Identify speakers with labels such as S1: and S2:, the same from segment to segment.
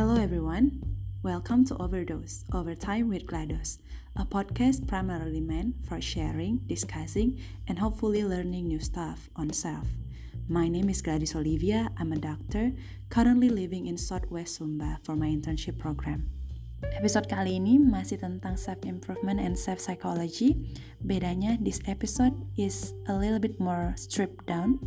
S1: Hello, everyone. Welcome to Overdose, Overtime with GLaDOS, a podcast primarily meant for sharing, discussing, and hopefully learning new stuff on self. My name is Gladys Olivia. I'm a doctor, currently living in Southwest Sumba for my internship program. Episode kali ini masih tentang self-improvement and self-psychology. Bedanya, this episode is a little bit more stripped down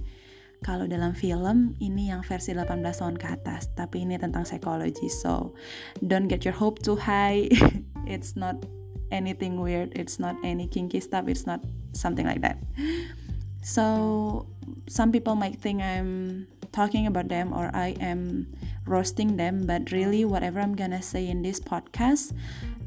S1: kalau dalam film ini yang versi 18 tahun ke atas, tapi ini tentang psikologi. So, don't get your hope too high. it's not anything weird, it's not any kinky stuff, it's not something like that. So, some people might think I'm talking about them or I am roasting them, but really whatever I'm gonna say in this podcast,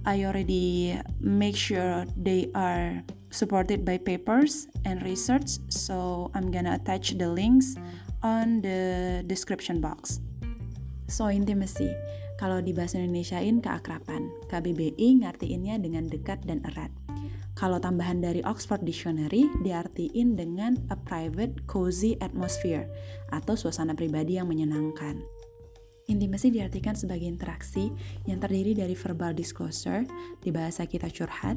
S1: I already make sure they are supported by papers and research, so I'm gonna attach the links on the description box. So, intimacy. Kalau di bahasa Indonesiain keakraban, KBBI ngartiinnya dengan dekat dan erat. Kalau tambahan dari Oxford Dictionary diartiin dengan a private cozy atmosphere atau suasana pribadi yang menyenangkan. Intimasi diartikan sebagai interaksi yang terdiri dari verbal disclosure, di bahasa kita curhat,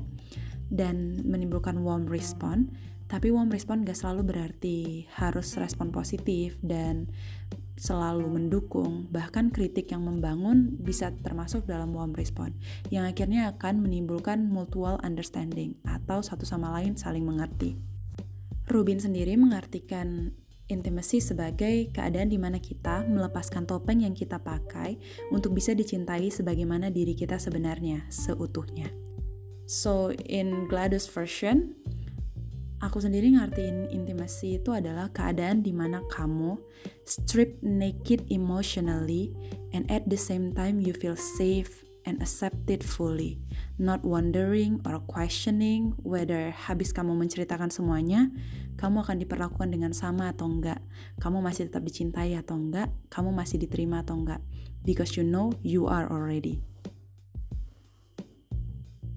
S1: dan menimbulkan warm respon tapi warm respon gak selalu berarti harus respon positif dan selalu mendukung. Bahkan kritik yang membangun bisa termasuk dalam warm respon yang akhirnya akan menimbulkan mutual understanding atau satu sama lain saling mengerti. Rubin sendiri mengartikan intimacy sebagai keadaan di mana kita melepaskan topeng yang kita pakai untuk bisa dicintai sebagaimana diri kita sebenarnya, seutuhnya. So in GLaDOS version, aku sendiri ngertiin intimasi itu adalah keadaan di mana kamu strip naked emotionally and at the same time you feel safe and accepted fully, not wondering or questioning whether habis kamu menceritakan semuanya, kamu akan diperlakukan dengan sama atau enggak, kamu masih tetap dicintai atau enggak, kamu masih diterima atau enggak, because you know you are already.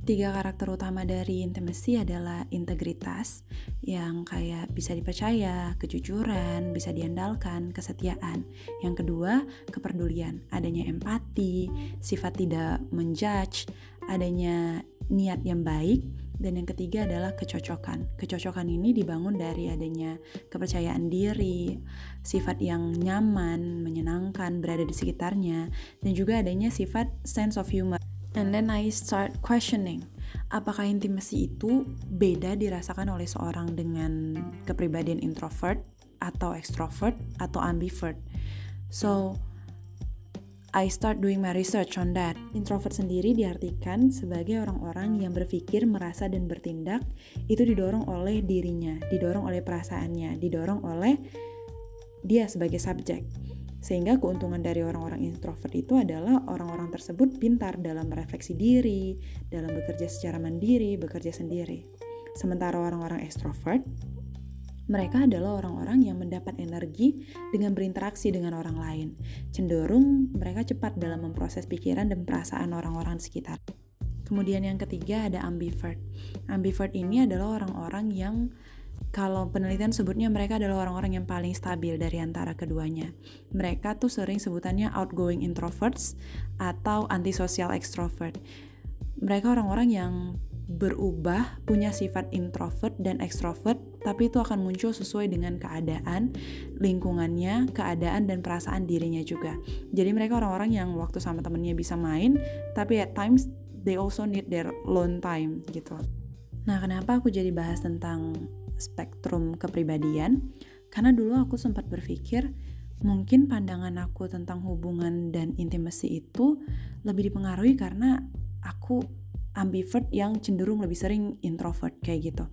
S1: Tiga karakter utama dari intimacy adalah integritas yang kayak bisa dipercaya, kejujuran, bisa diandalkan, kesetiaan. Yang kedua, kepedulian, adanya empati, sifat tidak menjudge, adanya niat yang baik, dan yang ketiga adalah kecocokan. Kecocokan ini dibangun dari adanya kepercayaan diri, sifat yang nyaman, menyenangkan berada di sekitarnya, dan juga adanya sifat sense of humor. And then I start questioning, apakah intimasi itu beda dirasakan oleh seorang dengan kepribadian introvert atau extrovert atau ambivert. So, I start doing my research on that. Introvert sendiri diartikan sebagai orang-orang yang berpikir, merasa, dan bertindak itu didorong oleh dirinya, didorong oleh perasaannya, didorong oleh dia sebagai subjek. Sehingga keuntungan dari orang-orang introvert itu adalah orang-orang tersebut pintar dalam merefleksi diri, dalam bekerja secara mandiri, bekerja sendiri. Sementara orang-orang extrovert, mereka adalah orang-orang yang mendapat energi dengan berinteraksi dengan orang lain. Cenderung mereka cepat dalam memproses pikiran dan perasaan orang-orang sekitar. Kemudian yang ketiga ada ambivert. Ambivert ini adalah orang-orang yang kalau penelitian sebutnya mereka adalah orang-orang yang paling stabil dari antara keduanya. Mereka tuh sering sebutannya outgoing introverts atau antisocial extrovert. Mereka orang-orang yang berubah, punya sifat introvert dan extrovert, tapi itu akan muncul sesuai dengan keadaan, lingkungannya, keadaan dan perasaan dirinya juga. Jadi mereka orang-orang yang waktu sama temennya bisa main, tapi at times they also need their alone time gitu. Nah, kenapa aku jadi bahas tentang spektrum kepribadian karena dulu aku sempat berpikir mungkin pandangan aku tentang hubungan dan intimasi itu lebih dipengaruhi karena aku ambivert yang cenderung lebih sering introvert kayak gitu.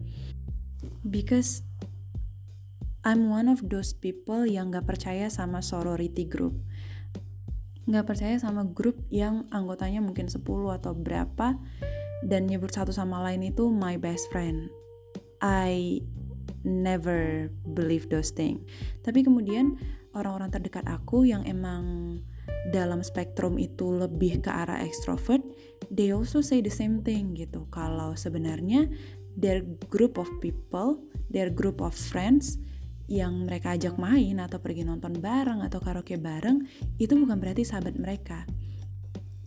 S1: Because I'm one of those people yang gak percaya sama sorority group. Gak percaya sama grup yang anggotanya mungkin 10 atau berapa dan nyebut satu sama lain itu my best friend. I never believe those things. Tapi kemudian orang-orang terdekat aku yang emang dalam spektrum itu lebih ke arah extrovert, they also say the same thing gitu. Kalau sebenarnya their group of people, their group of friends yang mereka ajak main atau pergi nonton bareng atau karaoke bareng itu bukan berarti sahabat mereka.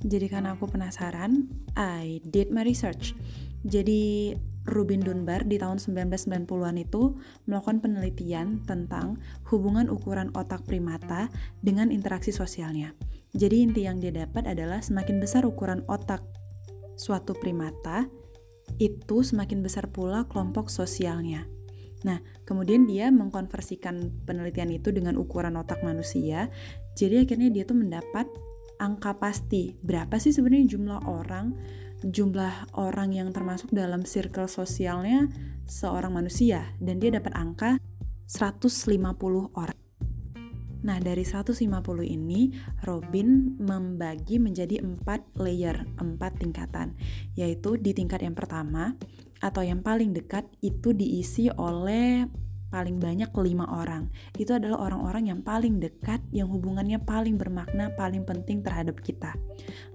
S1: Jadi karena aku penasaran, I did my research. Jadi Rubin Dunbar di tahun 1990-an itu melakukan penelitian tentang hubungan ukuran otak primata dengan interaksi sosialnya. Jadi inti yang dia dapat adalah semakin besar ukuran otak suatu primata, itu semakin besar pula kelompok sosialnya. Nah, kemudian dia mengkonversikan penelitian itu dengan ukuran otak manusia. Jadi akhirnya dia tuh mendapat angka pasti berapa sih sebenarnya jumlah orang jumlah orang yang termasuk dalam circle sosialnya seorang manusia dan dia dapat angka 150 orang. Nah, dari 150 ini, Robin membagi menjadi empat layer, empat tingkatan, yaitu di tingkat yang pertama atau yang paling dekat itu diisi oleh paling banyak lima orang. Itu adalah orang-orang yang paling dekat, yang hubungannya paling bermakna, paling penting terhadap kita.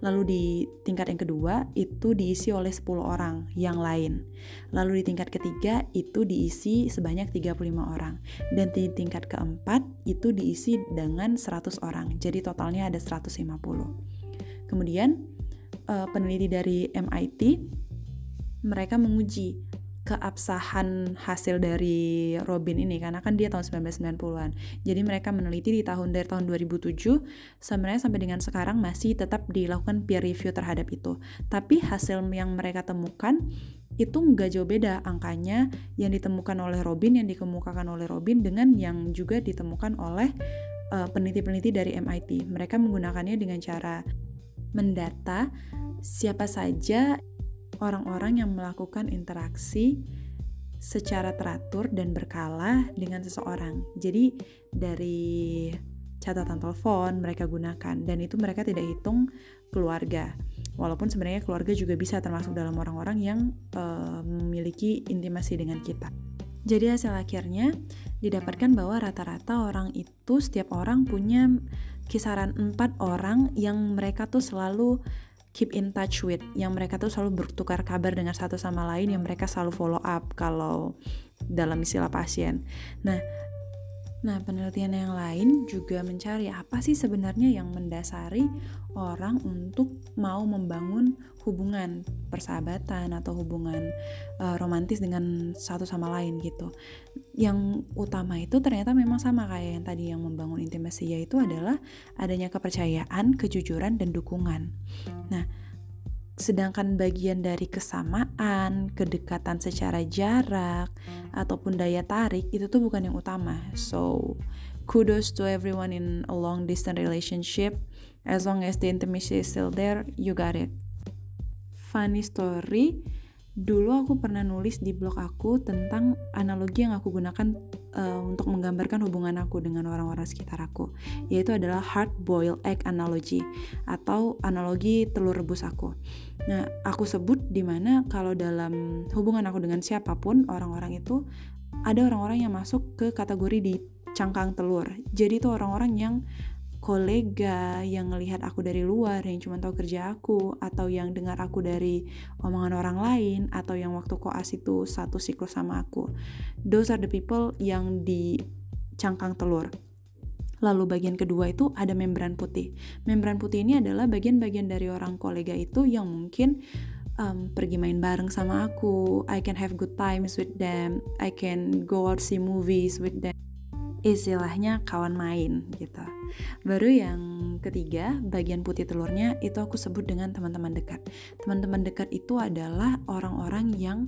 S1: Lalu di tingkat yang kedua, itu diisi oleh 10 orang yang lain. Lalu di tingkat ketiga, itu diisi sebanyak 35 orang. Dan di tingkat keempat, itu diisi dengan 100 orang. Jadi totalnya ada 150. Kemudian, uh, peneliti dari MIT, mereka menguji keabsahan hasil dari Robin ini karena kan dia tahun 1990-an. Jadi mereka meneliti di tahun dari tahun 2007 sebenarnya sampai dengan sekarang masih tetap dilakukan peer review terhadap itu. Tapi hasil yang mereka temukan itu nggak jauh beda angkanya yang ditemukan oleh Robin yang dikemukakan oleh Robin dengan yang juga ditemukan oleh uh, peneliti-peneliti dari MIT. Mereka menggunakannya dengan cara mendata siapa saja orang-orang yang melakukan interaksi secara teratur dan berkala dengan seseorang. Jadi dari catatan telepon mereka gunakan dan itu mereka tidak hitung keluarga. Walaupun sebenarnya keluarga juga bisa termasuk dalam orang-orang yang uh, memiliki intimasi dengan kita. Jadi hasil akhirnya didapatkan bahwa rata-rata orang itu setiap orang punya kisaran empat orang yang mereka tuh selalu keep in touch with yang mereka tuh selalu bertukar kabar dengan satu sama lain yang mereka selalu follow up kalau dalam istilah pasien. Nah, Nah, penelitian yang lain juga mencari apa sih sebenarnya yang mendasari orang untuk mau membangun hubungan persahabatan atau hubungan uh, romantis dengan satu sama lain gitu. Yang utama itu ternyata memang sama kayak yang tadi yang membangun intimasi yaitu adalah adanya kepercayaan, kejujuran dan dukungan. Nah, Sedangkan bagian dari kesamaan, kedekatan secara jarak, ataupun daya tarik itu tuh bukan yang utama. So, kudos to everyone in a long distance relationship. As long as the intimacy is still there, you got it. Funny story, dulu aku pernah nulis di blog aku tentang analogi yang aku gunakan uh, untuk menggambarkan hubungan aku dengan orang-orang sekitar aku, yaitu adalah hard boiled egg analogy atau analogi telur rebus aku. Nah, aku sebut di mana kalau dalam hubungan aku dengan siapa pun orang-orang itu ada orang-orang yang masuk ke kategori di cangkang telur. Jadi itu orang-orang yang kolega yang ngelihat aku dari luar yang cuma tahu kerja aku atau yang dengar aku dari omongan orang lain atau yang waktu koas itu satu siklus sama aku those are the people yang di cangkang telur Lalu bagian kedua itu ada membran putih. Membran putih ini adalah bagian-bagian dari orang kolega itu yang mungkin um, pergi main bareng sama aku. I can have good times with them. I can go out see movies with them istilahnya kawan main gitu. Baru yang ketiga, bagian putih telurnya itu aku sebut dengan teman-teman dekat. Teman-teman dekat itu adalah orang-orang yang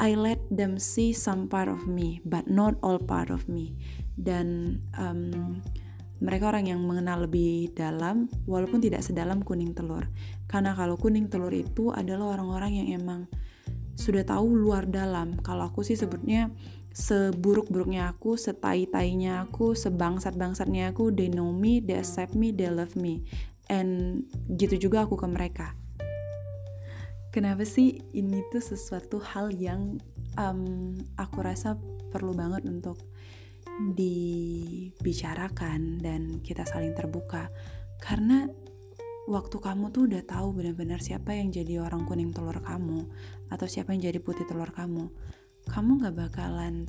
S1: I let them see some part of me, but not all part of me. Dan um, mereka orang yang mengenal lebih dalam, walaupun tidak sedalam kuning telur. Karena kalau kuning telur itu adalah orang-orang yang emang sudah tahu luar dalam. Kalau aku sih sebutnya seburuk-buruknya aku, setai-tainya aku, sebangsat-bangsatnya aku, they know me, they accept me, they love me. And gitu juga aku ke mereka. Kenapa sih ini tuh sesuatu hal yang um, aku rasa perlu banget untuk dibicarakan dan kita saling terbuka. Karena waktu kamu tuh udah tahu benar-benar siapa yang jadi orang kuning telur kamu atau siapa yang jadi putih telur kamu kamu gak bakalan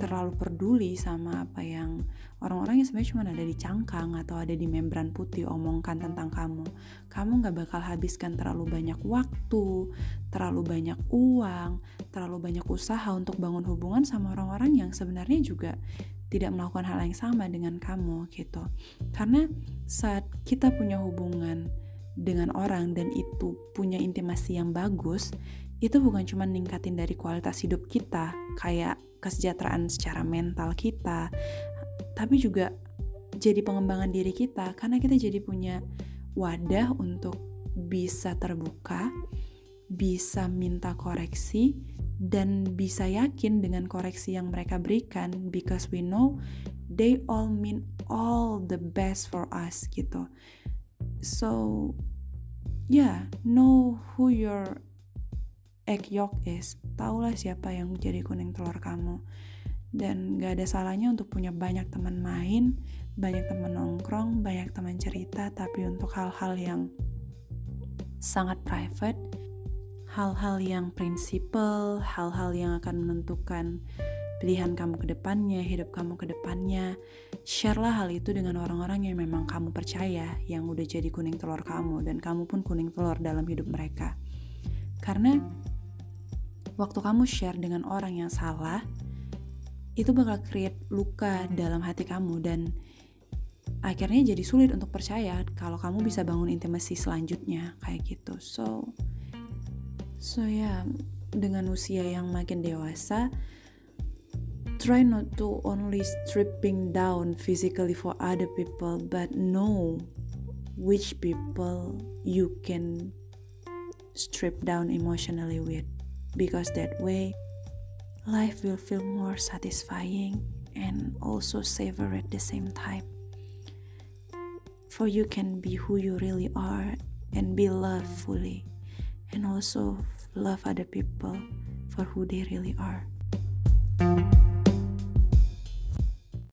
S1: terlalu peduli sama apa yang orang-orang yang sebenarnya cuma ada di cangkang atau ada di membran putih omongkan tentang kamu. Kamu nggak bakal habiskan terlalu banyak waktu, terlalu banyak uang, terlalu banyak usaha untuk bangun hubungan sama orang-orang yang sebenarnya juga tidak melakukan hal yang sama dengan kamu gitu. Karena saat kita punya hubungan dengan orang dan itu punya intimasi yang bagus, itu bukan cuma ningkatin dari kualitas hidup kita, kayak kesejahteraan secara mental kita, tapi juga jadi pengembangan diri kita karena kita jadi punya wadah untuk bisa terbuka, bisa minta koreksi dan bisa yakin dengan koreksi yang mereka berikan because we know they all mean all the best for us gitu. So yeah, know who your egg yolk is. Taulah siapa yang jadi kuning telur kamu dan gak ada salahnya untuk punya banyak teman main, banyak teman nongkrong, banyak teman cerita, tapi untuk hal-hal yang sangat private, hal-hal yang prinsipal, hal-hal yang akan menentukan pilihan kamu ke depannya, hidup kamu ke depannya, sharelah hal itu dengan orang-orang yang memang kamu percaya, yang udah jadi kuning telur kamu, dan kamu pun kuning telur dalam hidup mereka. Karena waktu kamu share dengan orang yang salah, itu bakal create luka dalam hati kamu dan akhirnya jadi sulit untuk percaya kalau kamu bisa bangun intimasi selanjutnya kayak gitu. So so ya yeah, dengan usia yang makin dewasa try not to only stripping down physically for other people but know which people you can strip down emotionally with because that way life will feel more satisfying and also savor at the same time. For you can be who you really are and be loved fully, and also love other people for who they really are.